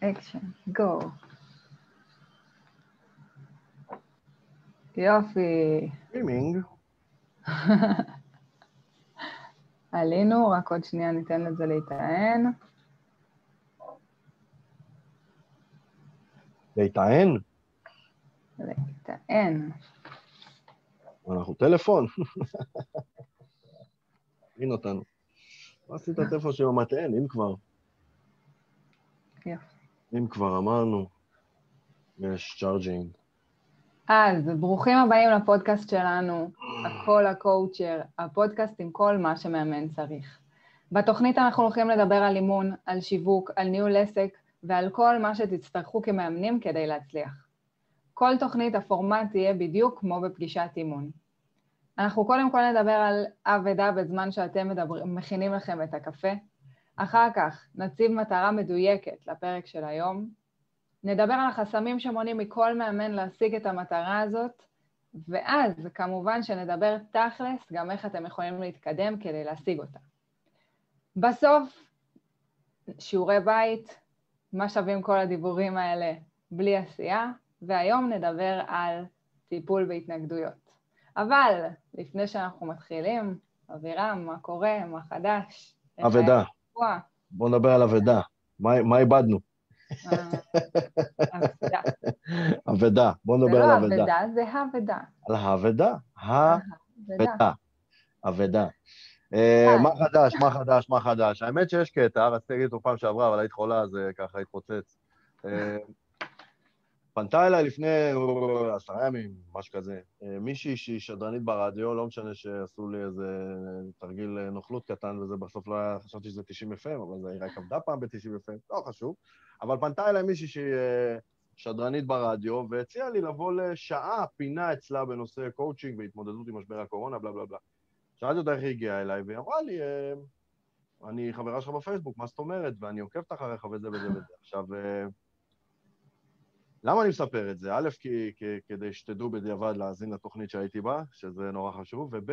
אקשן, go. יופי. סטרימינג. עלינו, רק עוד שנייה ניתן לזה להיטען. להיטען? להיטען. אנחנו טלפון. הנה אותנו. מה עשית טלפון של המטען, אם כבר? יופי. אם כבר אמרנו, יש charging. אז ברוכים הבאים לפודקאסט שלנו, הכל הקואוצ'ר, הפודקאסט עם כל מה שמאמן צריך. בתוכנית אנחנו הולכים לדבר על אימון, על שיווק, על ניהול עסק ועל כל מה שתצטרכו כמאמנים כדי להצליח. כל תוכנית הפורמט תהיה בדיוק כמו בפגישת אימון. אנחנו קודם כל נדבר על אבדה בזמן שאתם מדבר, מכינים לכם את הקפה. אחר כך נציב מטרה מדויקת לפרק של היום. נדבר על החסמים שמונעים מכל מאמן להשיג את המטרה הזאת, ואז כמובן שנדבר תכלס גם איך אתם יכולים להתקדם כדי להשיג אותה. בסוף, שיעורי בית, מה שווים כל הדיבורים האלה בלי עשייה, והיום נדבר על טיפול בהתנגדויות. אבל לפני שאנחנו מתחילים, אבירם, מה קורה? מה חדש? אבדה. בואו נדבר על אבדה. מה, איבדנו? אבדה. אבדה. בואו זה נדבר לא על אבדה. אבדה, זה האבדה. על האבדה. אבדה. האבדה. אבדה. אה, מה חדש, מה חדש, מה חדש? האמת שיש קטע, רציתי להגיד אותו פעם שעברה, אבל היית חולה, אז אה, ככה התפוצץ. אה, פנתה אליי לפני עשרה ימים, משהו כזה, אה, מישהי שהיא שדרנית ברדיו, לא משנה שעשו לי איזה תרגיל נוכלות קטן, וזה בסוף לא היה, חשבתי שזה 90 FM, אבל זה רק עבדה פעם ב-90 FM, לא חשוב. אבל פנתה אליי מישהי שהיא אה, שדרנית ברדיו, והציעה לי לבוא לשעה פינה אצלה בנושא קואוצ'ינג והתמודדות עם משבר הקורונה, בלה בלה בלה. שאלתי אותה איך היא הגיעה אליי, והיא אמרה לי, אה, אני חברה שלך בפייסבוק, מה זאת אומרת? ואני עוקבת אחריך וזה וזה וזה. עכשיו, אה, למה אני מספר את זה? א', כי, כי, כדי שתדעו בדיעבד להאזין לתוכנית שהייתי בה, שזה נורא חשוב, וב',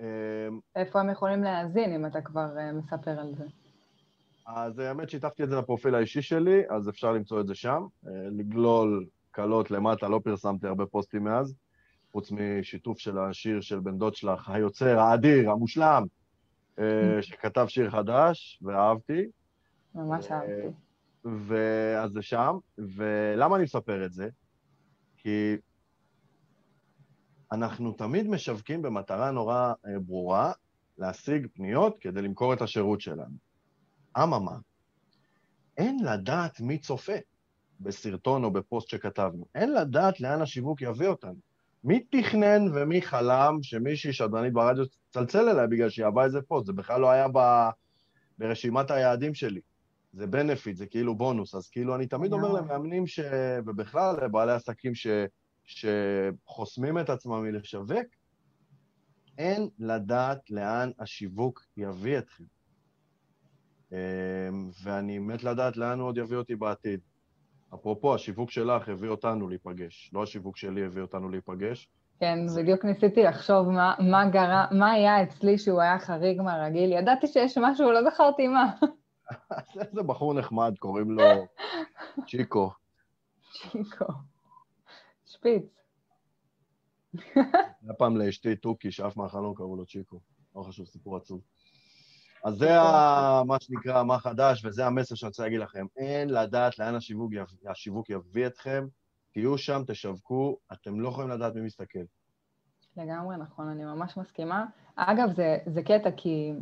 אה, איפה הם יכולים להאזין אם אתה כבר אה, מספר על זה? אז האמת שיתפתי את זה לפרופיל האישי שלי, אז אפשר למצוא את זה שם. אה, לגלול קלות למטה, לא פרסמתי הרבה פוסטים מאז, חוץ משיתוף של השיר של בן דוד שלך, היוצר, האדיר, המושלם, אה, שכתב שיר חדש, ואהבתי. ממש אה, אהבתי. ואז זה שם, ולמה אני מספר את זה? כי אנחנו תמיד משווקים במטרה נורא אה, ברורה להשיג פניות כדי למכור את השירות שלנו. אממה, אין לדעת מי צופה בסרטון או בפוסט שכתבנו. אין לדעת לאן השיווק יביא אותנו. מי תכנן ומי חלם שמישהי שדרנית ברדיו תצלצל אליי בגלל שהיא אהבה איזה פוסט? זה בכלל לא היה ב... ברשימת היעדים שלי. זה בנפיט, זה כאילו בונוס. אז כאילו, אני תמיד אומר. למאמנים ש... ובכלל לבעלי עסקים ש... שחוסמים את עצמם מלשווק, אין לדעת לאן השיווק יביא אתכם. אמ, ואני מת לדעת לאן הוא עוד יביא אותי בעתיד. אפרופו, השיווק שלך הביא אותנו להיפגש, לא השיווק שלי הביא אותנו להיפגש. כן, בדיוק ניסיתי לחשוב מה, מה, גרה, מה היה אצלי שהוא היה חריג מהרגיל. ידעתי שיש משהו, לא זכרתי מה. איזה בחור נחמד, קוראים לו צ'יקו. צ'יקו. שפיץ. היה פעם לאשתי תוכי, שאף מהחלום קראו לו צ'יקו. לא חשוב, סיפור עצוב. אז זה ה- מה שנקרא מה חדש, וזה המסר שאני רוצה להגיד לכם. אין לדעת לאן השיווק, יב- השיווק יביא אתכם, תהיו שם, תשווקו, אתם לא יכולים לדעת מי מסתכל. לגמרי נכון, אני ממש מסכימה. אגב, זה, זה קטע כי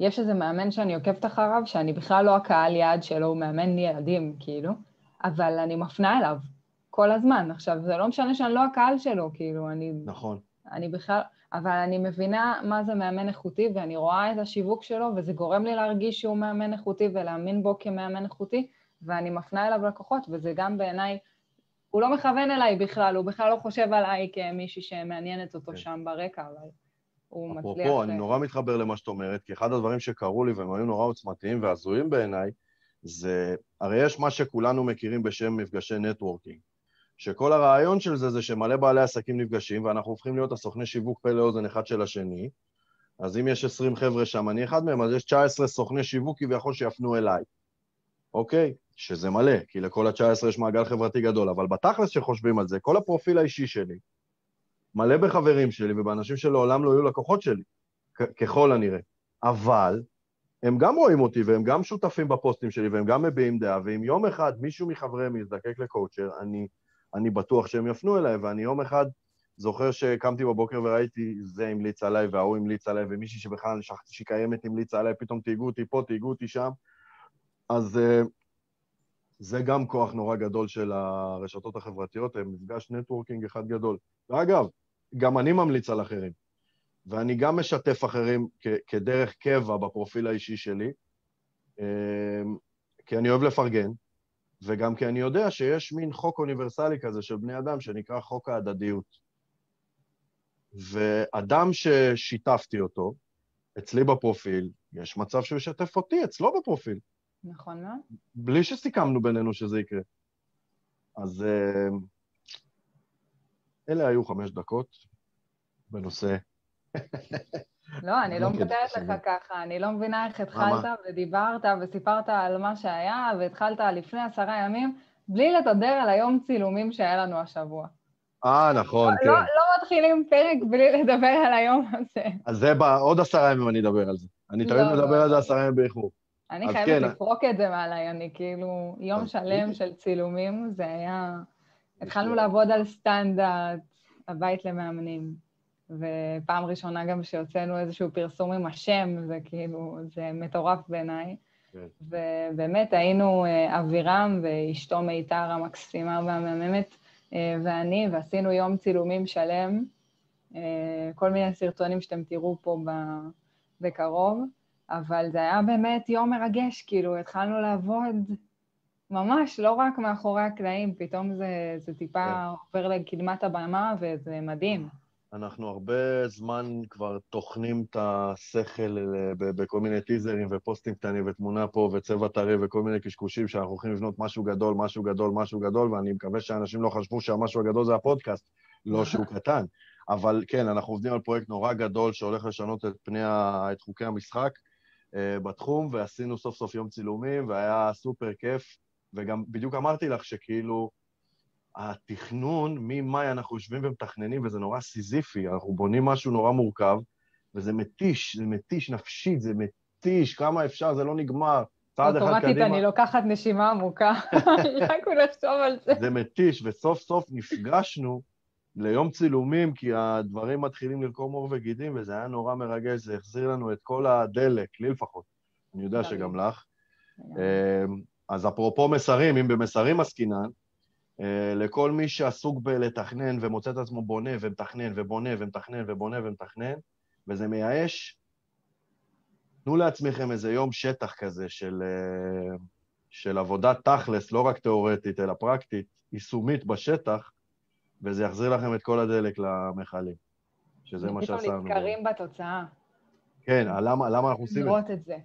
יש איזה מאמן שאני עוקבת אחריו, שאני בכלל לא הקהל יעד שלו, הוא מאמן ילדים, כאילו, אבל אני מפנה אליו כל הזמן. עכשיו, זה לא משנה שאני לא הקהל שלו, כאילו, אני, נכון. אני בכלל... אבל אני מבינה מה זה מאמן איכותי, ואני רואה את השיווק שלו, וזה גורם לי להרגיש שהוא מאמן איכותי ולהאמין בו כמאמן איכותי, ואני מפנה אליו לקוחות, וזה גם בעיניי, הוא לא מכוון אליי בכלל, הוא בכלל לא חושב עליי כמישהי שמעניינת אותו כן. שם ברקע, אבל הוא מצליח... אפרופו, אני נורא מתחבר למה שאת אומרת, כי אחד הדברים שקרו לי והם היו נורא עוצמתיים והזויים בעיניי, זה, הרי יש מה שכולנו מכירים בשם מפגשי נטוורקינג, שכל הרעיון של זה זה שמלא בעלי עסקים נפגשים ואנחנו הופכים להיות הסוכני שיווק פה לאוזן אחד של השני, אז אם יש 20 חבר'ה שם, אני אחד מהם, אז יש 19 סוכני שיווק כביכול שיפנו אליי, אוקיי? שזה מלא, כי לכל ה-19 יש מעגל חברתי גדול, אבל בתכלס שחושבים על זה, כל הפרופיל האישי שלי מלא בחברים שלי ובאנשים שלעולם לא יהיו לקוחות שלי, ככל הנראה. אבל הם גם רואים אותי והם גם שותפים בפוסטים שלי והם גם מביעים דעה, ואם יום אחד מישהו מחבריהם יזדקק לקואוצ'ר, אני, אני בטוח שהם יפנו אליי, ואני יום אחד זוכר שקמתי בבוקר וראיתי זה המליץ עליי וההוא המליץ עליי, ומישהי שבכלל שכחתי שהיא קיימת המליצה עליי, פתאום תהיגו אותי פה, תהיגו אותי שם. אז uh, זה גם כוח נורא גדול של הרשתות החברתיות, הם מפגש נטוורקינג אחד גדול. ואגב, גם אני ממליץ על אחרים. ואני גם משתף אחרים כ- כדרך קבע בפרופיל האישי שלי, אמ, כי אני אוהב לפרגן, וגם כי אני יודע שיש מין חוק אוניברסלי כזה של בני אדם שנקרא חוק ההדדיות. ואדם ששיתפתי אותו, אצלי בפרופיל, יש מצב שהוא ישתף אותי אצלו בפרופיל. נכון מאוד. בלי שסיכמנו בינינו שזה יקרה. אז אמ, אלה היו חמש דקות בנושא לא, אני לא מוותרת לך ככה, אני לא מבינה איך התחלת ודיברת וסיפרת על מה שהיה, והתחלת לפני עשרה ימים, בלי לדבר על היום צילומים שהיה לנו השבוע. אה, נכון, לא, כן. לא, לא מתחילים פרק בלי לדבר על היום הזה. אז זה בעוד עשרה ימים אני אדבר על זה. אני תמיד לא, מדבר לא. על זה עשרה ימים באיחור. אני חייבת כן. לפרוק את זה מעליי, אני כאילו, יום שלם של צילומים, זה היה... התחלנו לעבוד על סטנדרט, הבית למאמנים. ופעם ראשונה גם שהוצאנו איזשהו פרסום עם השם, זה כאילו, זה מטורף בעיניי. כן. ובאמת היינו אה, אבירם ואשתו מיתר המקסימה והמהממת, אה, ואני, ועשינו יום צילומים שלם, אה, כל מיני סרטונים שאתם תראו פה בקרוב, אבל זה היה באמת יום מרגש, כאילו, התחלנו לעבוד ממש, לא רק מאחורי הקלעים, פתאום זה, זה טיפה כן. עובר לקדמת הבמה וזה מדהים. אנחנו הרבה זמן כבר טוחנים את השכל אה, בכל מיני טיזרים ופוסטים קטנים ותמונה פה וצבע טרי וכל מיני קשקושים שאנחנו הולכים לבנות משהו גדול, משהו גדול, משהו גדול, ואני מקווה שאנשים לא חשבו שהמשהו הגדול זה הפודקאסט, לא שהוא קטן. אבל כן, אנחנו עובדים על פרויקט נורא גדול שהולך לשנות את פני. את חוקי המשחק בתחום, ועשינו סוף סוף יום צילומים, והיה סופר כיף, וגם בדיוק אמרתי לך שכאילו, התכנון, ממאי אנחנו יושבים ומתכננים, וזה נורא סיזיפי, אנחנו בונים משהו נורא מורכב, וזה מתיש, זה מתיש נפשית, זה מתיש, כמה אפשר, זה לא נגמר. צעד אחד קדימה... אוטומטית אני לוקחת נשימה עמוקה, רק לחשוב על זה. זה מתיש, וסוף סוף נפגשנו ליום צילומים, כי הדברים מתחילים לרקום עור וגידים, וזה היה נורא מרגש, זה החזיר לנו את כל הדלק, לי לפחות. אני יודע שגם לך. אמ, אז אפרופו מסרים, אם במסרים עסקינן, אה, לכל מי שעסוק בלתכנן ומוצא את עצמו בונה ומתכנן ובונה ומתכנן ובונה ומתכנן, וזה מייאש, תנו לעצמכם איזה יום שטח כזה של, אה, של עבודת תכלס, לא רק תיאורטית, אלא פרקטית, יישומית בשטח, וזה יחזיר לכם את כל הדלק למכלים, שזה מה שעשינו. פתאום נזכרים בתוצאה. כן, למה, למה אנחנו עושים את זה? לראות את זה,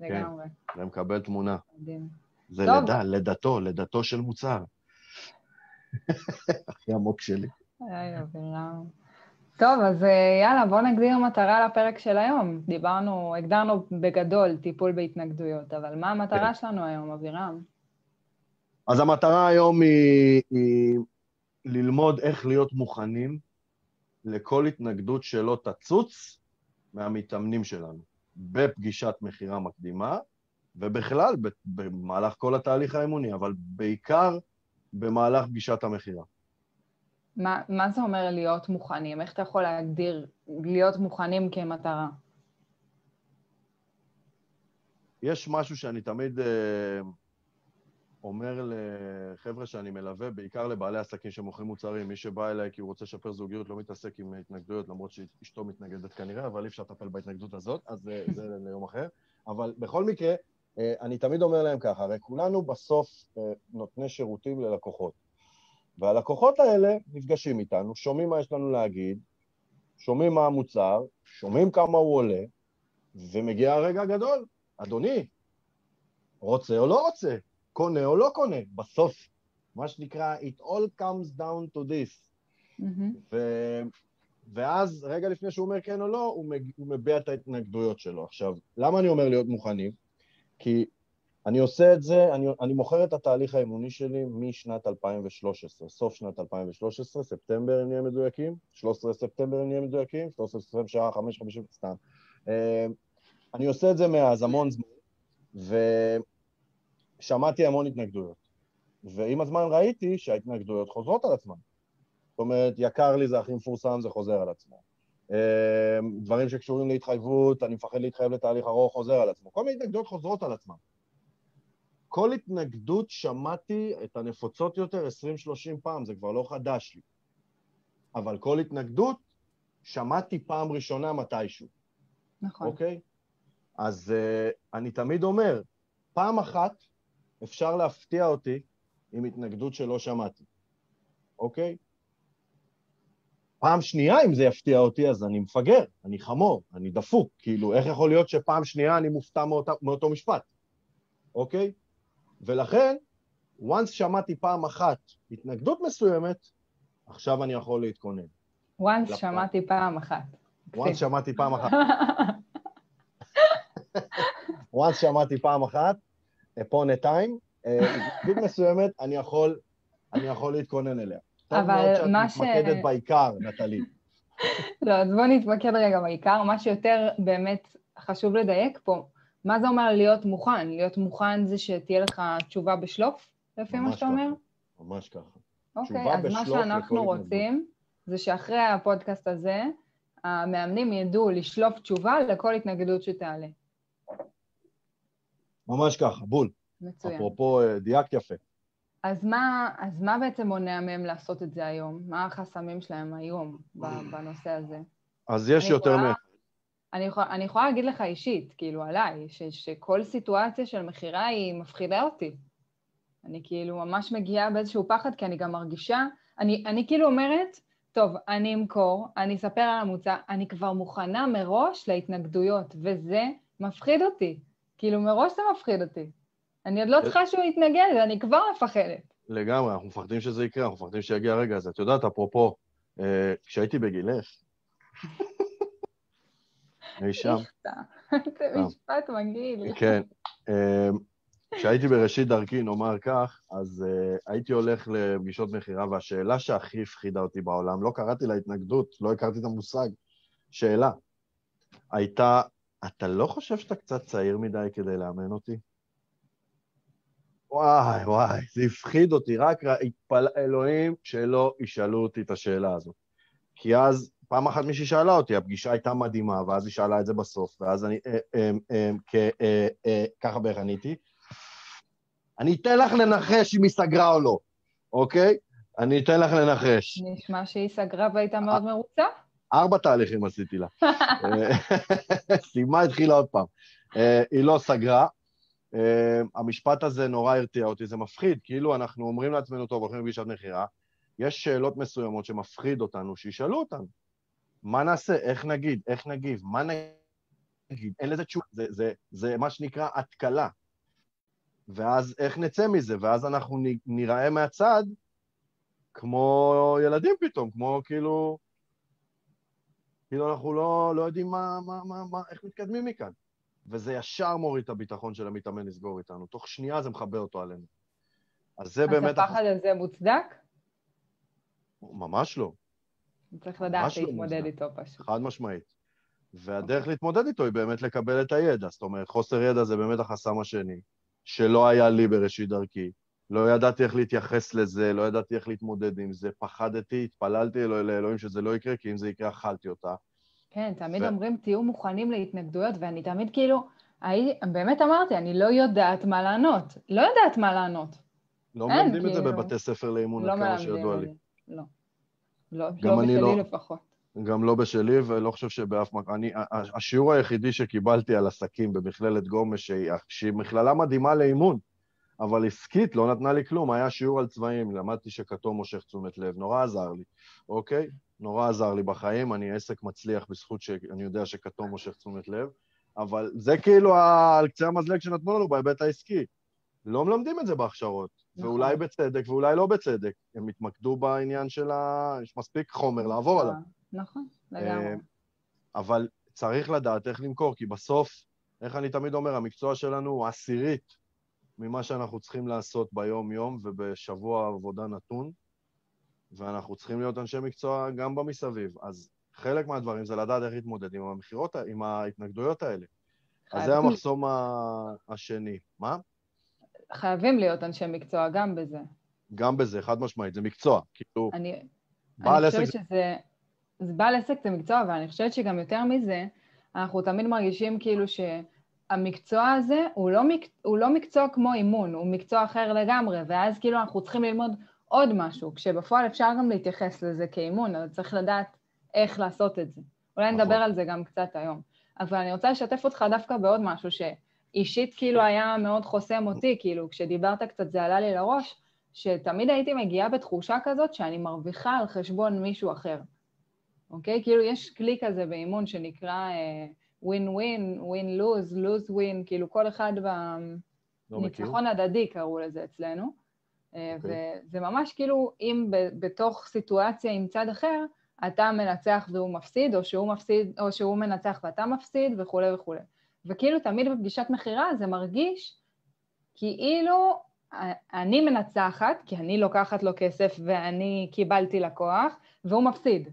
לגמרי. כן, ומקבל תמונה. מדהים. זה לידה, לידתו, לידתו של מוצר. הכי עמוק שלי. טוב, אז אה, יאללה, בואו נגדיר מטרה לפרק של היום. דיברנו, הגדרנו בגדול טיפול בהתנגדויות, אבל מה המטרה כן. שלנו היום, אבירם? אז המטרה היום היא, היא ללמוד איך להיות מוכנים לכל התנגדות שלא תצוץ מהמתאמנים שלנו, בפגישת מכירה מקדימה, ובכלל במהלך כל התהליך האמוני, אבל בעיקר במהלך פגישת המכירה. מה, מה זה אומר להיות מוכנים? איך אתה יכול להגדיר להיות מוכנים כמטרה? יש משהו שאני תמיד אה, אומר לחבר'ה שאני מלווה, בעיקר לבעלי עסקים שמוכרים מוצרים. מי שבא אליי כי הוא רוצה לשפר זוגיות לא מתעסק עם התנגדויות, למרות שאשתו מתנגדת כנראה, אבל אי אפשר לטפל בהתנגדות הזאת, אז זה, זה ליום אחר. אבל בכל מקרה, אה, אני תמיד אומר להם ככה, הרי כולנו בסוף אה, נותני שירותים ללקוחות. והלקוחות האלה נפגשים איתנו, שומעים מה יש לנו להגיד, שומעים מה המוצר, שומעים כמה הוא עולה, ומגיע הרגע הגדול. אדוני, רוצה או לא רוצה, קונה או לא קונה. בסוף, מה שנקרא, it all comes down to this. Mm-hmm. ו... ואז, רגע לפני שהוא אומר כן או לא, הוא, מג... הוא מביע את ההתנגדויות שלו. עכשיו, למה אני אומר להיות מוכנים? כי אני עושה את זה, אני, אני מוכר את התהליך האימוני שלי משנת 2013, סוף שנת 2013, ספטמבר אם נהיה מדויקים, 13 ספטמבר אם נהיה מדויקים, 13 ספטמבר שעה 5, 50, סתם. אה, אני עושה את זה מאז המון זמן, ושמעתי המון התנגדויות. ועם הזמן ראיתי שההתנגדויות חוזרות על עצמן. זאת אומרת, יקר לי זה הכי מפורסם, זה חוזר על עצמו. אה, דברים שקשורים להתחייבות, אני מפחד להתחייב לתהליך ארוך, חוזר על עצמו. כל מיני התנגדויות חוזרות על עצמן. כל התנגדות שמעתי את הנפוצות יותר 20-30 פעם, זה כבר לא חדש לי. אבל כל התנגדות שמעתי פעם ראשונה מתישהו. נכון. אוקיי? אז uh, אני תמיד אומר, פעם אחת אפשר להפתיע אותי עם התנגדות שלא שמעתי, אוקיי? פעם שנייה, אם זה יפתיע אותי, אז אני מפגר, אני חמור, אני דפוק. כאילו, איך יכול להיות שפעם שנייה אני מופתע מאותה, מאותו משפט, אוקיי? ולכן, once שמעתי פעם אחת התנגדות מסוימת, עכשיו אני יכול להתכונן. once לפעם. שמעתי פעם אחת. once שמעתי פעם אחת. once שמעתי פעם אחת, upon a time, אה, התנגדות מסוימת, אני יכול, אני יכול להתכונן אליה. אבל מה ש... טוב מאוד שאת מתמקדת בעיקר, נטלי. לא, אז בואו נתמקד רגע בעיקר. מה שיותר באמת חשוב לדייק פה, מה זה אומר להיות מוכן? להיות מוכן זה שתהיה לך תשובה בשלוף, לפי מה שאתה אומר? ממש ככה. אוקיי, אז מה שאנחנו רוצים זה שאחרי הפודקאסט הזה, המאמנים ידעו לשלוף תשובה לכל התנגדות שתעלה. ממש ככה, בול. מצוין. אפרופו, אה, דייקת יפה. אז מה, אז מה בעצם מונע מהם לעשות את זה היום? מה החסמים שלהם היום בנושא הזה? אז יש יותר מ... אני, יכול, אני יכולה להגיד לך אישית, כאילו עליי, ש, שכל סיטואציה של מכירה היא מפחידה אותי. אני כאילו ממש מגיעה באיזשהו פחד, כי אני גם מרגישה, אני, אני כאילו אומרת, טוב, אני אמכור, אני אספר על המוצע, אני כבר מוכנה מראש להתנגדויות, וזה מפחיד אותי. כאילו, מראש זה מפחיד אותי. אני עוד לא צריכה שהוא יתנגד, אני כבר מפחדת. לגמרי, אנחנו מפחדים שזה יקרה, אנחנו מפחדים שיגיע הרגע הזה. את יודעת, אפרופו, אה, כשהייתי בגילך, אי שם. זה משפט מגעיל. כן. כשהייתי בראשית דרכי, נאמר כך, אז uh, הייתי הולך לפגישות מכירה, והשאלה שהכי הפחידה אותי בעולם, לא קראתי לה התנגדות, לא הכרתי את המושג, שאלה, הייתה, אתה לא חושב שאתה קצת צעיר מדי כדי לאמן אותי? וואי, וואי, זה הפחיד אותי, רק התפל... אלוהים שלא ישאלו אותי את השאלה הזאת. כי אז פעם אחת מישהי שאלה אותי, הפגישה הייתה מדהימה, ואז היא שאלה את זה בסוף, ואז אני, אה, אה, אה, אה, אה, ככה בערך עניתי. אני אתן לך לנחש אם היא סגרה או לא, אוקיי? אני אתן לך לנחש. נשמע שהיא סגרה והייתה מאוד מרוצה. ארבע תהליכים עשיתי לה. סיימה, התחילה עוד פעם. היא לא סגרה. המשפט הזה נורא הרתיע אותי, זה מפחיד, כאילו אנחנו אומרים לעצמנו, טוב, הולכים לפגישת מכירה, יש שאלות מסוימות שמפחיד אותנו, שישאלו אותנו. מה נעשה? איך נגיד? איך נגיב? מה נגיד? אין לזה תשובה. זה, זה, זה מה שנקרא התקלה. ואז איך נצא מזה? ואז אנחנו ניראה מהצד כמו ילדים פתאום, כמו כאילו... כאילו אנחנו לא, לא יודעים מה, מה, מה, מה, איך מתקדמים מכאן. וזה ישר מוריד את הביטחון של המתאמן לסגור איתנו. תוך שנייה זה מכבה אותו עלינו. אז זה אז באמת... אז הפחד הזה מוצדק? ממש לא. צריך לדעת לא להתמודד לא איתו פשוט. חד משמעית. והדרך okay. להתמודד איתו היא באמת לקבל את הידע. זאת אומרת, חוסר ידע זה באמת החסם השני, שלא היה לי בראשית דרכי. לא ידעתי איך להתייחס לזה, לא ידעתי איך להתמודד עם זה, פחדתי, התפללתי לאלוהים שזה לא יקרה, כי אם זה יקרה, אכלתי אותה. כן, תמיד ו... אומרים, תהיו מוכנים להתנגדויות, ואני תמיד כאילו, הי... באמת אמרתי, אני לא יודעת מה לענות. לא יודעת מה לענות. לא מלמדים כאילו... את זה כאילו. בבתי ספר לאימון, לא כמה שידוע לי. לא. לא, לא בשלי לא, לפחות. גם לא בשלי, ולא חושב שבאף מקום... אני, השיעור היחידי שקיבלתי על עסקים במכללת גומש, שהיא מכללה מדהימה לאימון, אבל עסקית לא נתנה לי כלום, היה שיעור על צבעים, למדתי שכתום מושך תשומת לב, נורא עזר לי, אוקיי? נורא עזר לי בחיים, אני עסק מצליח בזכות שאני יודע שכתום מושך תשומת לב, אבל זה כאילו על קצה המזלג שנתנו לנו בהיבט העסקי. לא מלמדים את זה בהכשרות, נכון. ואולי בצדק ואולי לא בצדק. הם התמקדו בעניין של ה... יש מספיק חומר לעבור עליו. נכון, לגמרי. אה, אבל צריך לדעת איך למכור, כי בסוף, איך אני תמיד אומר, המקצוע שלנו הוא עשירית ממה שאנחנו צריכים לעשות ביום-יום ובשבוע עבודה נתון, ואנחנו צריכים להיות אנשי מקצוע גם במסביב. אז חלק מהדברים זה לדעת איך להתמודד עם המכירות, עם ההתנגדויות האלה. אז זה המחסום השני. מה? חייבים להיות אנשי מקצוע גם בזה. גם בזה, חד משמעית, זה מקצוע. כאילו, אני, אני חושבת שזה... זה בעל עסק זה מקצוע, אבל אני חושבת שגם יותר מזה, אנחנו תמיד מרגישים כאילו שהמקצוע הזה הוא לא, מק... הוא לא מקצוע כמו אימון, הוא מקצוע אחר לגמרי, ואז כאילו אנחנו צריכים ללמוד עוד משהו, כשבפועל אפשר גם להתייחס לזה כאימון, אבל צריך לדעת איך לעשות את זה. אולי נכון. נדבר על זה גם קצת היום. אבל אני רוצה לשתף אותך דווקא בעוד משהו שאישית כאילו היה מאוד חוסם אותי, כאילו כשדיברת קצת זה עלה לי לראש, שתמיד הייתי מגיעה בתחושה כזאת שאני מרוויחה על חשבון מישהו אחר. אוקיי? כאילו יש כלי כזה באימון שנקרא ווין ווין, ווין לוז, לוז ווין, כאילו כל אחד בניצחון לא הדדי קראו לזה אצלנו. Okay. אה, אוקיי. וזה ממש כאילו אם בתוך סיטואציה עם צד אחר, אתה מנצח והוא מפסיד, או שהוא מפסיד, או שהוא מנצח ואתה מפסיד, וכולי וכולי. וכאילו תמיד בפגישת מכירה זה מרגיש כאילו אני מנצחת, כי אני לוקחת לו כסף ואני קיבלתי לקוח, והוא מפסיד.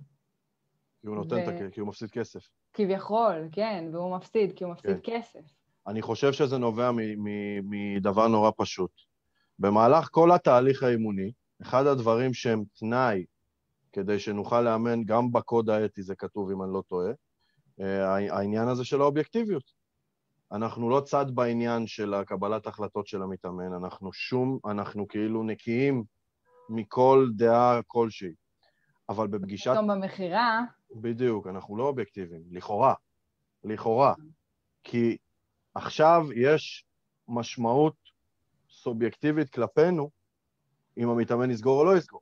כי הוא נותן ו... את הכסף, כי הוא מפסיד כסף. כביכול, כן, והוא מפסיד, כי הוא מפסיד כן. כסף. אני חושב שזה נובע מדבר נורא פשוט. במהלך כל התהליך האימוני, אחד הדברים שהם תנאי כדי שנוכל לאמן, גם בקוד האתי זה כתוב, אם אני לא טועה, אה, העניין הזה של האובייקטיביות. אנחנו לא צד בעניין של הקבלת החלטות של המתאמן, אנחנו שום, אנחנו כאילו נקיים מכל דעה כלשהי. אבל בפגישת... פתאום במכירה... בדיוק, אנחנו לא אובייקטיביים, לכאורה. לכאורה. כי עכשיו יש משמעות סובייקטיבית כלפינו אם המתאמן יסגור או לא יסגור.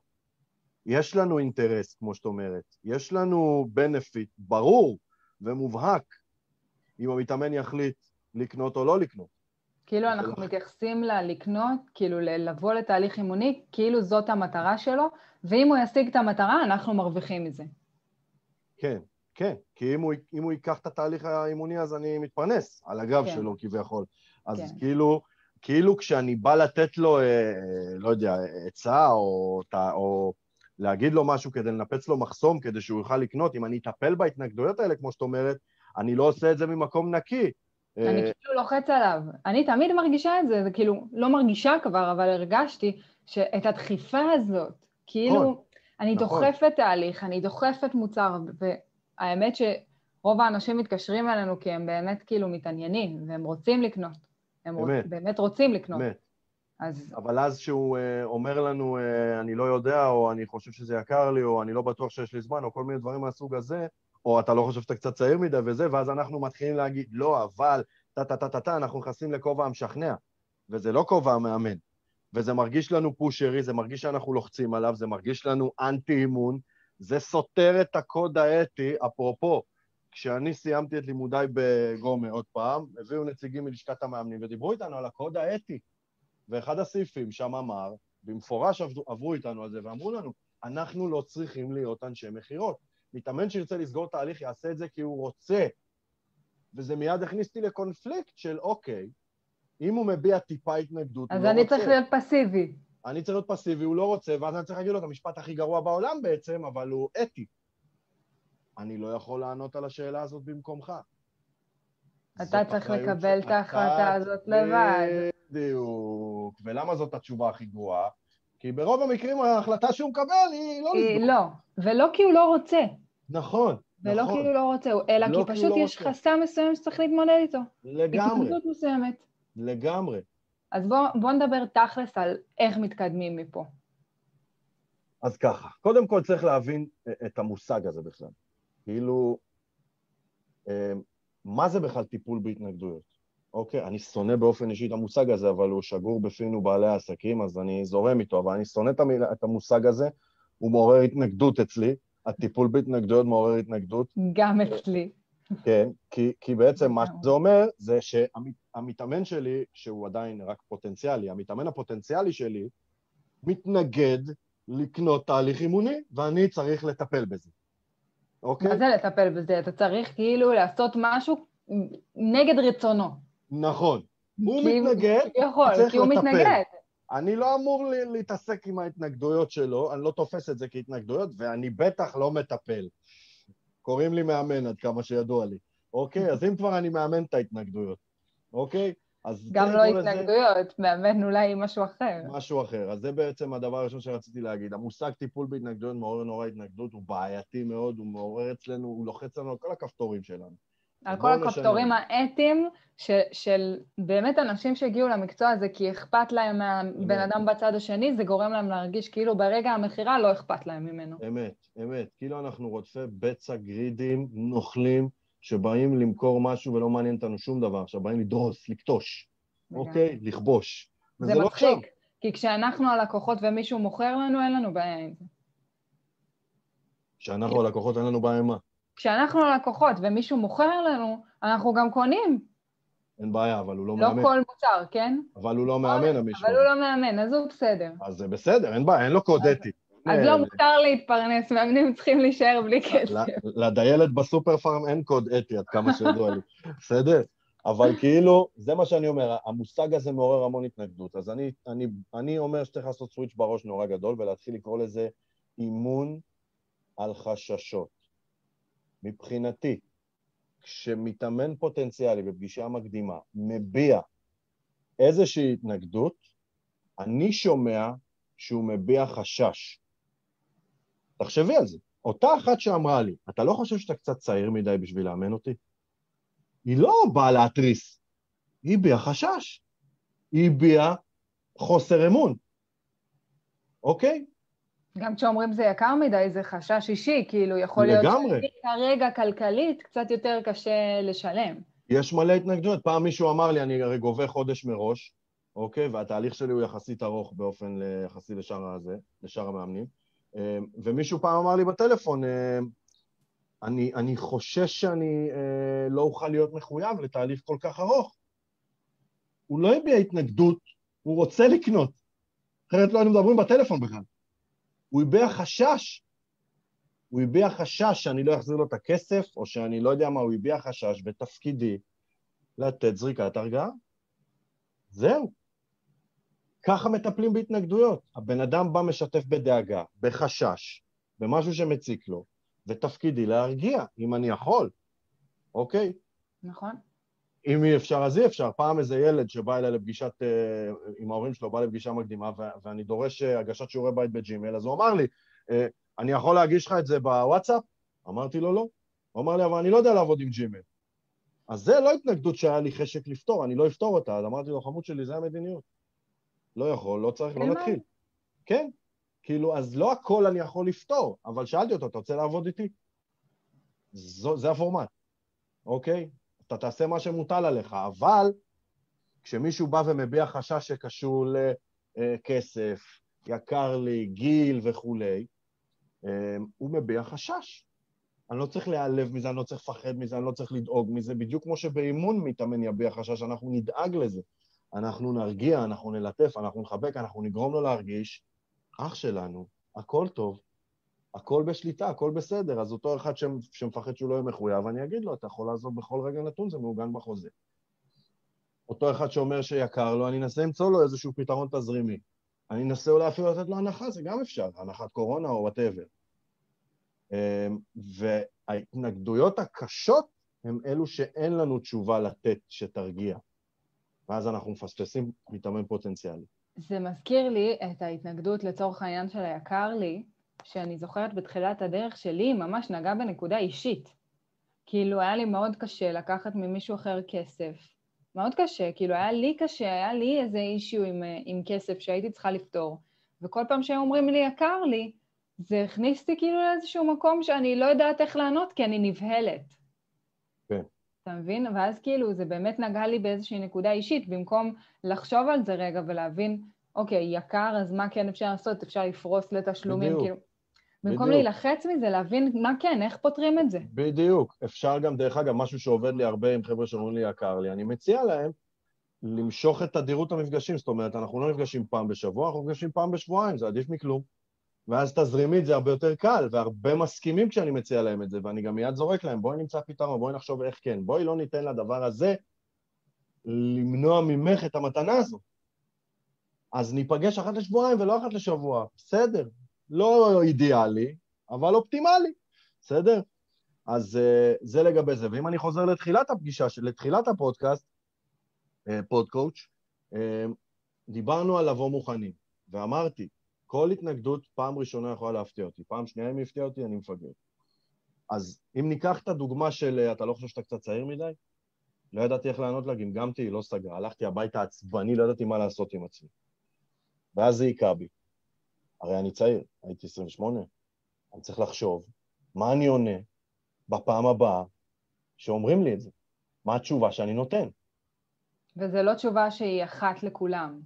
יש לנו אינטרס, כמו שאת אומרת, יש לנו בנפיט ברור ומובהק אם המתאמן יחליט לקנות או לא לקנות. כאילו אנחנו לך... מתייחסים ללקנות, כאילו לבוא לתהליך אימוני, כאילו זאת המטרה שלו, ואם הוא ישיג את המטרה, אנחנו מרוויחים מזה. כן, כן, כי אם הוא, אם הוא ייקח את התהליך האימוני, אז אני מתפרנס על הגב כן. שלו כביכול. אז כן. כאילו, כאילו כשאני בא לתת לו, אה, לא יודע, עצה או, או להגיד לו משהו כדי לנפץ לו מחסום כדי שהוא יוכל לקנות, אם אני אטפל בהתנגדויות האלה, כמו שאת אומרת, אני לא עושה את זה ממקום נקי. אני אה, כאילו לוחץ עליו. אני תמיד מרגישה את זה, זה כאילו, לא מרגישה כבר, אבל הרגשתי שאת הדחיפה הזאת, כאילו, נכון, אני נכון. דוחפת תהליך, אני דוחפת מוצר, והאמת שרוב האנשים מתקשרים אלינו כי הם באמת כאילו מתעניינים, והם רוצים לקנות. הם באמת, רוצ, באמת רוצים לקנות. באמת. אז... אבל אז שהוא uh, אומר לנו, uh, אני לא יודע, או אני חושב שזה יקר לי, או אני לא בטוח שיש לי זמן, או כל מיני דברים מהסוג הזה, או אתה לא חושב שאתה קצת צעיר מדי וזה, ואז אנחנו מתחילים להגיד, לא, אבל, טה-טה-טה-טה, אנחנו נכנסים לכובע המשכנע, וזה לא כובע המאמן. וזה מרגיש לנו פושרי, זה מרגיש שאנחנו לוחצים עליו, זה מרגיש לנו אנטי-אימון, זה סותר את הקוד האתי, אפרופו, כשאני סיימתי את לימודיי בגומה עוד פעם, הביאו נציגים מלשכת המאמנים ודיברו איתנו על הקוד האתי. ואחד הסעיפים שם אמר, במפורש עברו, עברו איתנו על זה ואמרו לנו, אנחנו לא צריכים להיות אנשי מכירות. מתאמן שירצה לסגור תהליך יעשה את זה כי הוא רוצה. וזה מיד הכניס אותי לקונפליקט של אוקיי, אם הוא מביע טיפה התנגדות, הוא לא רוצה. אז אני צריך להיות פסיבי. אני צריך להיות פסיבי, הוא לא רוצה, ואז אני צריך להגיד לו את המשפט הכי גרוע בעולם בעצם, אבל הוא אתי. אני לא יכול לענות על השאלה הזאת במקומך. אתה צריך לקבל את ההחלטה הזאת לבד. בדיוק. ולמה זאת התשובה הכי גרועה? כי ברוב המקרים ההחלטה שהוא מקבל היא לא לסגור. לא, ולא כי הוא לא רוצה. נכון, ולא נכון. כי הוא לא רוצה, אלא לא כי פשוט כי יש לא חסם מסוים שצריך להתמודד איתו. לגמרי. התמודדות מסוימת. לגמרי. אז בואו בוא נדבר תכלס על איך מתקדמים מפה. אז ככה, קודם כל צריך להבין את המושג הזה בכלל. כאילו, אה, מה זה בכלל טיפול בהתנגדויות? אוקיי, אני שונא באופן אישי את המושג הזה, אבל הוא שגור בפינו בעלי העסקים, אז אני זורם איתו, אבל אני שונא את, המילה, את המושג הזה, הוא מעורר התנגדות אצלי, הטיפול בהתנגדויות מעורר התנגדות. גם אצלי. כן, כי, כי בעצם מה שזה אומר זה שהמתאמן שלי, שהוא עדיין רק פוטנציאלי, המתאמן הפוטנציאלי שלי מתנגד לקנות תהליך אימוני, ואני צריך לטפל בזה. אוקיי? מה זה לטפל בזה? אתה צריך כאילו לעשות משהו נגד רצונו. נכון, הוא מתנגד, צריך כי הוא מתנגד. אני לא אמור להתעסק עם ההתנגדויות שלו, אני לא תופס את זה כהתנגדויות, ואני בטח לא מטפל. קוראים לי מאמן עד כמה שידוע לי. אוקיי? אז אם כבר אני מאמן את ההתנגדויות, אוקיי? אז גם לא התנגדויות, לזה... מאמן אולי משהו אחר. משהו אחר. אז זה בעצם הדבר הראשון שרציתי להגיד. המושג טיפול בהתנגדויות מעורר נורא התנגדות, הוא בעייתי מאוד, הוא מעורר אצלנו, הוא לוחץ לנו על כל הכפתורים שלנו. על כל הכפתורים האתיים של, של באמת אנשים שהגיעו למקצוע הזה כי אכפת להם מהבן אדם בצד השני, זה גורם להם להרגיש כאילו ברגע המכירה לא אכפת להם ממנו. אמת, אמת. כאילו אנחנו רודפי בצע גרידים, נוכלים, שבאים למכור משהו ולא מעניין אותנו שום דבר, עכשיו באים לדרוס, לקטוש, אוקיי? לכבוש. זה לא מצחיק, לא כי כשאנחנו הלקוחות ומישהו מוכר לנו, אין לנו בעיה עם זה. כשאנחנו הלקוחות אין לנו בעיה עם מה? כשאנחנו לקוחות ומישהו מוכר לנו, אנחנו גם קונים. אין בעיה, אבל הוא לא, לא מאמן. לא כל מוצר, כן? אבל הוא לא מאמן, המישהו. אבל הוא לא מאמן, אז הוא בסדר. אז זה בסדר, אין בעיה, אין לו קוד אתי. אז לא מותר להתפרנס, מאמנים צריכים להישאר בלי כסף. לדיילת בסופר פארם אין קוד אתי, עד כמה שידוע לי, בסדר? אבל כאילו, זה מה שאני אומר, המושג הזה מעורר המון התנגדות. אז אני, אני, אני אומר שצריך לעשות סוויץ' בראש נורא גדול ולהתחיל לקרוא לזה אימון על חששות. מבחינתי, כשמתאמן פוטנציאלי בפגישה מקדימה מביע איזושהי התנגדות, אני שומע שהוא מביע חשש. תחשבי על זה. אותה אחת שאמרה לי, אתה לא חושב שאתה קצת צעיר מדי בשביל לאמן אותי? היא לא באה להתריס, היא הביעה חשש. היא הביעה חוסר אמון, אוקיי? גם כשאומרים זה יקר מדי, זה חשש אישי, כאילו יכול להיות שכרגע כלכלית קצת יותר קשה לשלם. יש מלא התנגדויות. פעם מישהו אמר לי, אני הרי גובה חודש מראש, אוקיי? והתהליך שלי הוא יחסית ארוך באופן יחסי לשאר הזה, לשאר המאמנים. אמ, ומישהו פעם אמר לי בטלפון, אמ, אני, אני חושש שאני אה, לא אוכל להיות מחויב לתהליך כל כך ארוך. הוא לא הביע התנגדות, הוא רוצה לקנות. אחרת לא היינו מדברים בטלפון בכלל. הוא הביע חשש. הוא הביע חשש שאני לא אחזיר לו את הכסף, או שאני לא יודע מה, הוא הביע חשש בתפקידי לתת זריקת הרגעה. זהו. ככה מטפלים בהתנגדויות. הבן אדם בא משתף בדאגה, בחשש, במשהו שמציק לו, ותפקידי להרגיע, אם אני יכול, אוקיי? נכון. אם אי אפשר, אז אי אפשר. פעם איזה ילד שבא אליי לפגישת, אה, עם ההורים שלו, בא לפגישה מקדימה, ואני דורש אה, הגשת שיעורי בית בג'ימל, אז הוא אמר לי, אה, אני יכול להגיש לך את זה בוואטסאפ? אמרתי לו, לא. הוא אמר לי, אבל אני לא יודע לעבוד עם ג'ימל. אז זה לא התנגדות שהיה לי חשק לפתור, אני לא אפתור אותה, אז אמרתי לו, חמוד שלי, זה המדיניות. לא יכול, לא צריך, לא נתחיל. כן, כאילו, אז לא הכל אני יכול לפתור, אבל שאלתי אותו, אתה רוצה לעבוד איתי? זו, זה הפורמט, אוקיי? אתה תעשה מה שמוטל עליך, אבל כשמישהו בא ומביע חשש שקשור לכסף, יקר לי, גיל וכולי, אה, הוא מביע חשש. אני לא צריך להיעלב מזה, אני לא צריך לפחד מזה, אני לא צריך לדאוג מזה, בדיוק כמו שבאימון מתאמן יביע חשש, אנחנו נדאג לזה. אנחנו נרגיע, אנחנו נלטף, אנחנו נחבק, אנחנו נגרום לו להרגיש, אח שלנו, הכל טוב, הכל בשליטה, הכל בסדר. אז אותו אחד שמפחד שהוא לא יהיה מחויב, אני אגיד לו, אתה יכול לעזוב בכל רגע נתון, זה מעוגן בחוזה. אותו אחד שאומר שיקר לו, אני אנסה למצוא לו איזשהו פתרון תזרימי. אני אנסה אולי אפילו לתת לו הנחה, זה גם אפשר, הנחת קורונה או וואטאבר. אמ, וההתנגדויות הקשות הם אלו שאין לנו תשובה לתת שתרגיע. ואז אנחנו מפספסים מתאמן פוטנציאלי. זה מזכיר לי את ההתנגדות לצורך העניין של היקר לי, שאני זוכרת בתחילת הדרך שלי, ממש נגע בנקודה אישית. כאילו, היה לי מאוד קשה לקחת ממישהו אחר כסף. מאוד קשה, כאילו, היה לי קשה, היה לי איזה אישיו עם, עם כסף שהייתי צריכה לפתור. וכל פעם שהם אומרים לי יקר לי, זה הכניס אותי כאילו לאיזשהו מקום שאני לא יודעת איך לענות, כי אני נבהלת. כן. אתה מבין? ואז כאילו זה באמת נגע לי באיזושהי נקודה אישית, במקום לחשוב על זה רגע ולהבין, אוקיי, יקר, אז מה כן אפשר לעשות? אפשר לפרוס לתשלומים, בדיוק. כאילו... במקום בדיוק. להילחץ מזה, להבין מה כן, איך פותרים את זה. בדיוק. אפשר גם, דרך אגב, משהו שעובד לי הרבה עם חבר'ה שאומרים לי יקר לי, אני מציע להם למשוך את תדירות המפגשים, זאת אומרת, אנחנו לא נפגשים פעם בשבוע, אנחנו נפגשים פעם בשבועיים, זה עדיף מכלום. ואז תזרימית זה הרבה יותר קל, והרבה מסכימים כשאני מציע להם את זה, ואני גם מיד זורק להם, בואי נמצא פתרון, בואי נחשוב איך כן, בואי לא ניתן לדבר הזה למנוע ממך את המתנה הזו. אז ניפגש אחת לשבועיים ולא אחת לשבוע, בסדר. לא אידיאלי, אבל אופטימלי, בסדר? אז uh, זה לגבי זה. ואם אני חוזר לתחילת הפגישה, לתחילת הפודקאסט, uh, PodCoach, uh, דיברנו על לבוא מוכנים, ואמרתי, כל התנגדות פעם ראשונה יכולה להפתיע אותי, פעם שנייה אם יפתיע אותי, אני מפגר. אז אם ניקח את הדוגמה של אתה לא חושב שאתה קצת צעיר מדי? לא ידעתי איך לענות לה, גמגמתי, לא סגרה. הלכתי הביתה עצבני, לא ידעתי מה לעשות עם עצמי. ואז זה היכה בי. הרי אני צעיר, הייתי 28, אני צריך לחשוב מה אני עונה בפעם הבאה שאומרים לי את זה. מה התשובה שאני נותן? וזו לא תשובה שהיא אחת לכולם.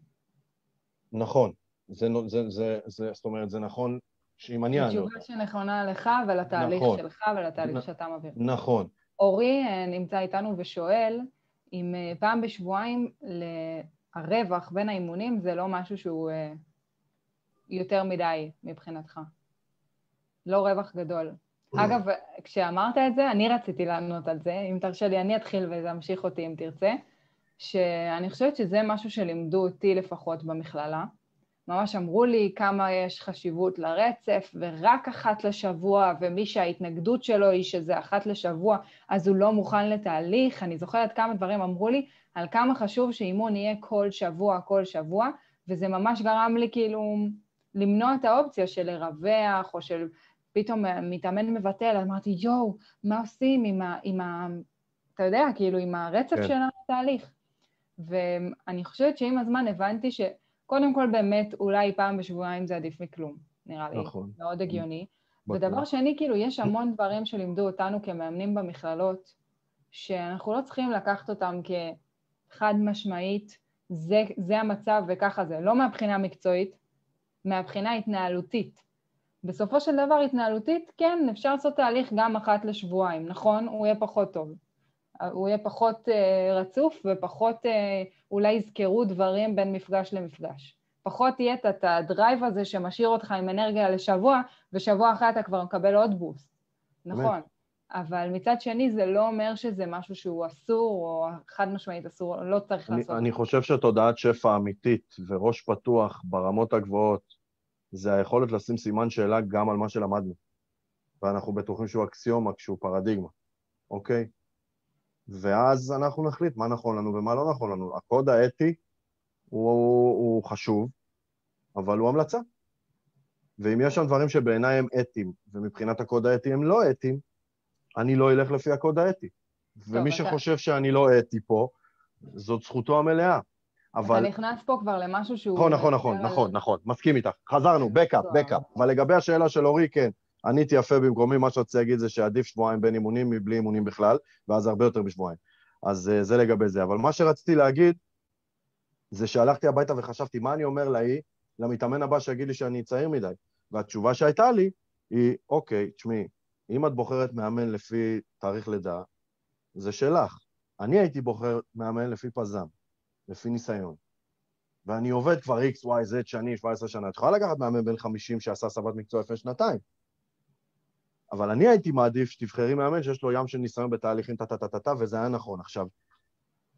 נכון. זה, זה, זה, זה, זאת אומרת, זה נכון שאם אני. זו תשובה שנכונה לך ולתהליך נכון. שלך ולתהליך נ, שאתה מעביר. נכון. אורי אה, נמצא איתנו ושואל אם אה, פעם בשבועיים הרווח בין האימונים זה לא משהו שהוא אה, יותר מדי מבחינתך. לא רווח גדול. אגב, כשאמרת את זה, אני רציתי לענות על זה, אם תרשה לי, אני אתחיל וזה ימשיך אותי אם תרצה, שאני חושבת שזה משהו שלימדו אותי לפחות במכללה. ממש אמרו לי כמה יש חשיבות לרצף, ורק אחת לשבוע, ומי שההתנגדות שלו היא שזה אחת לשבוע, אז הוא לא מוכן לתהליך. אני זוכרת כמה דברים אמרו לי על כמה חשוב שאימון יהיה כל שבוע, כל שבוע, וזה ממש גרם לי כאילו למנוע את האופציה של לרווח, או של פתאום מתאמן מבטל, אמרתי, יואו, מה עושים עם ה... עם ה אתה יודע, כאילו, עם הרצף כן. של התהליך. ואני חושבת שעם הזמן הבנתי שקודם כל באמת אולי פעם בשבועיים זה עדיף מכלום, נראה לי. נכון. מאוד הגיוני. ודבר שני, כאילו, יש המון דברים שלימדו אותנו כמאמנים במכללות, שאנחנו לא צריכים לקחת אותם כחד משמעית, זה, זה המצב וככה זה, לא מהבחינה המקצועית, מהבחינה ההתנהלותית. בסופו של דבר, התנהלותית, כן, אפשר לעשות תהליך גם אחת לשבועיים, נכון? הוא יהיה פחות טוב. הוא יהיה פחות uh, רצוף ופחות uh, אולי יזכרו דברים בין מפגש למפגש. פחות יהיה את ה drive הזה שמשאיר אותך עם אנרגיה לשבוע, ושבוע אחרי אתה כבר מקבל עוד boost. נכון. אבל מצד שני זה לא אומר שזה משהו שהוא אסור, או חד משמעית אסור, לא צריך אני, לעשות. אני חושב שתודעת שפע אמיתית וראש פתוח ברמות הגבוהות, זה היכולת לשים סימן שאלה גם על מה שלמדנו. ואנחנו בטוחים שהוא אקסיומה, כשהוא פרדיגמה, אוקיי? ואז אנחנו נחליט מה נכון לנו ומה לא נכון לנו. הקוד האתי הוא, הוא חשוב, אבל הוא המלצה. ואם יש שם דברים שבעיניי הם אתיים, ומבחינת הקוד האתי הם לא אתיים, אני לא אלך לפי הקוד האתי. טוב, ומי אתה... שחושב שאני לא אתי פה, זאת זכותו המלאה. אבל... אתה נכנס פה כבר למשהו שהוא... נכון, נכון, נכון, נכון, נכון, מסכים איתך. חזרנו, בקאפ, בקאפ. אבל לגבי השאלה של אורי, כן, עניתי יפה במקומי, מה שרציתי להגיד זה שעדיף שבועיים בין אימונים מבלי אימונים בכלל, ואז הרבה יותר משבועיים. אז uh, זה לגבי זה. אבל מה שרציתי להגיד, זה שהלכתי הביתה וחשבתי, מה אני אומר להיא, למתאמן הבא שיגיד לי שאני צעיר מדי? והתשובה שהייתה לי היא, אוקיי, תשמעי, אם את בוחרת מאמן לפי תאריך לידה, זה שלך. אני הייתי בוחר מאמן לפי פזם, לפי ניסיון. ואני עובד כבר X, Y, Z שנים, 17 שנה. את יכולה לקחת מאמן בן 50 שעשה הסבת מקצוע לפני שנתיים. אבל אני הייתי מעדיף שתבחרי מאמן שיש לו ים של ניסיון בתהליכים טה-טה-טה-טה, וזה היה נכון. עכשיו,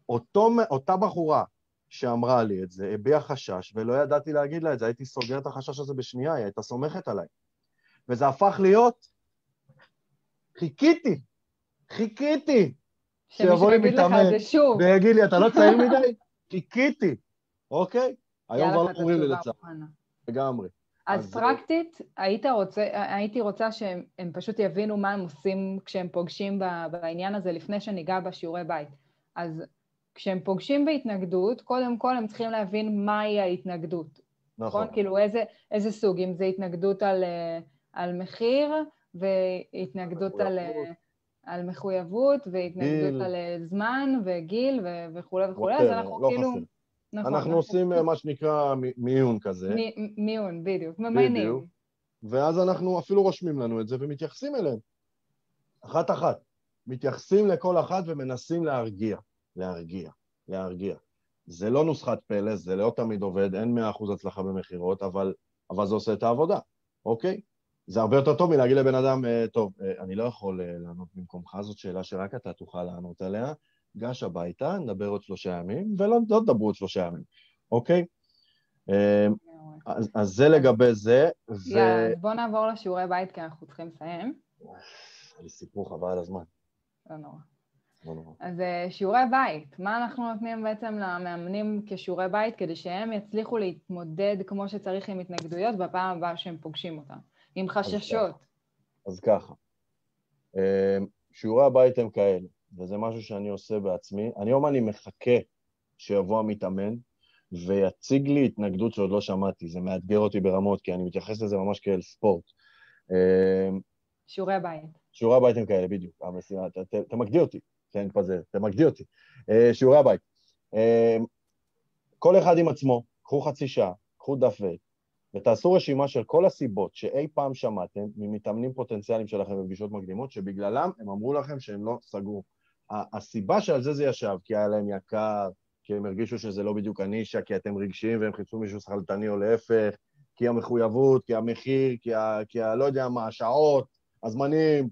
אותו, אותה בחורה שאמרה לי את זה, הביעה חשש, ולא ידעתי להגיד לה את זה, הייתי סוגר את החשש הזה בשנייה, היא הייתה סומכת עליי. וזה הפך להיות, חיכיתי, חיכיתי, שיבוא לי מתאמן, ויגיד לי, אתה לא צעיר מדי? חיכיתי, אוקיי? היום כבר לא קוראים לי לצער. לגמרי. אז, אז פרקטית, היית רוצה, הייתי רוצה שהם פשוט יבינו מה הם עושים כשהם פוגשים בעניין הזה לפני שניגע בשיעורי בית. אז כשהם פוגשים בהתנגדות, קודם כל הם צריכים להבין מהי ההתנגדות. נכון. נכון? כאילו איזה, איזה סוג, אם זה התנגדות על, על מחיר והתנגדות על, על מחויבות והתנגדות גיל. על זמן וגיל וכולי וכולי, אז אנחנו לא כאילו... חסר. נכון. אנחנו עושים מה שנקרא מיון כזה. מיון, בדיוק, ממיינים. ואז אנחנו אפילו רושמים לנו את זה ומתייחסים אליהם. אחת-אחת. מתייחסים לכל אחת ומנסים להרגיע. להרגיע. להרגיע. זה לא נוסחת פלא, זה לא תמיד עובד, אין מאה אחוז הצלחה במכירות, אבל, אבל זה עושה את העבודה, אוקיי? זה הרבה יותר טוב מלהגיד לבן אדם, אה, טוב, אה, אני לא יכול אה, לענות במקומך, זאת שאלה שרק אתה תוכל לענות עליה, גש הביתה, נדבר עוד שלושה ימים, ולא לא תדברו עוד שלושה ימים, אוקיי? אה, אז, אז זה לגבי זה, ו... יאללה, בוא נעבור לשיעורי בית, כי אנחנו צריכים לסיים. לי סיפור חבל על הזמן. לא נורא. לא נורא. אז שיעורי בית, מה אנחנו נותנים בעצם למאמנים כשיעורי בית כדי שהם יצליחו להתמודד כמו שצריך עם התנגדויות בפעם הבאה שהם פוגשים אותם, עם חששות? אז ככה, אה, שיעורי הבית הם כאלה, וזה משהו שאני עושה בעצמי. היום אני מחכה שיבוא המתאמן ויציג לי התנגדות שעוד לא שמעתי. זה מאתגר אותי ברמות, כי אני מתייחס לזה ממש כאל ספורט. אה, שיעורי הבית. שיעורי הבית הם כאלה, בדיוק. המשימה, תמקדי אותי, כן, כזה, תמקדי אותי. אה, שיעורי הבית. אה, כל אחד עם עצמו, קחו חצי שעה, קחו דף ועט, ותעשו רשימה של כל הסיבות שאי פעם שמעתם ממתאמנים פוטנציאליים שלכם בפגישות מקדימות, שבגללם הם אמרו לכם שהם לא סגרו. הסיבה שעל זה זה ישב, כי היה להם יקר, כי הם הרגישו שזה לא בדיוק הנישה, כי אתם רגשיים והם חיפשו מישהו שכלתני או להפך, כי המחויבות, כי המחיר, כי ה... כי ה... לא יודע מה, השעות, הזמנים.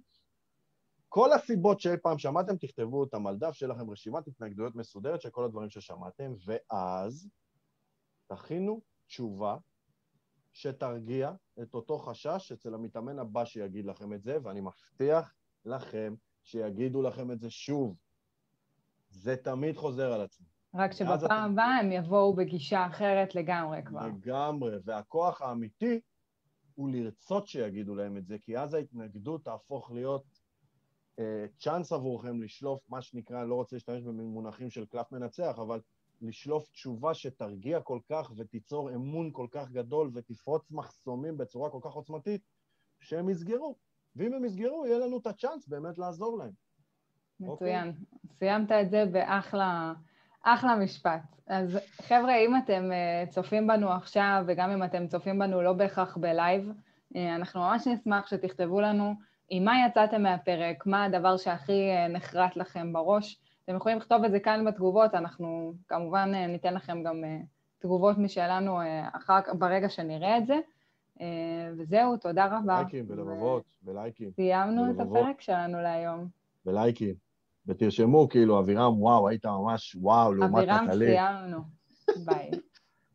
כל הסיבות שאי פעם שמעתם, תכתבו אותם על דף, שיהיה לכם רשימת התנגדויות מסודרת של כל הדברים ששמעתם, ואז תכינו תשובה שתרגיע את אותו חשש אצל המתאמן הבא שיגיד לכם את זה, ואני מבטיח לכם שיגידו לכם את זה שוב. זה תמיד חוזר על עצמו. רק שבפעם הבאה הם יבואו בגישה אחרת לגמרי כבר. לגמרי, והכוח האמיתי הוא לרצות שיגידו להם את זה, כי אז ההתנגדות תהפוך להיות אה, צ'אנס עבורכם לשלוף, מה שנקרא, אני לא רוצה להשתמש במונחים של קלף מנצח, אבל לשלוף תשובה שתרגיע כל כך ותיצור אמון כל כך גדול ותפרוץ מחסומים בצורה כל כך עוצמתית, שהם יסגרו. ואם הם יסגרו, יהיה לנו את הצ'אנס באמת לעזור להם. מצוין. Okay? סיימת את זה באחלה... אחלה משפט. אז חבר'ה, אם אתם אה, צופים בנו עכשיו, וגם אם אתם צופים בנו לא בהכרח בלייב, אה, אנחנו ממש נשמח שתכתבו לנו עם מה יצאתם מהפרק, מה הדבר שהכי אה, נחרט לכם בראש. אתם יכולים לכתוב את זה כאן בתגובות, אנחנו כמובן ניתן לכם גם תגובות משלנו אחר כך, ברגע שנראה את זה. וזהו, תודה רבה. לייקים ולבבות, ולייקים. סיימנו את הפרק שלנו להיום. ולייקים. ותרשמו כאילו, אבירם, וואו, היית ממש וואו, לעומת נטלי. אבירם, סיימנו. ביי.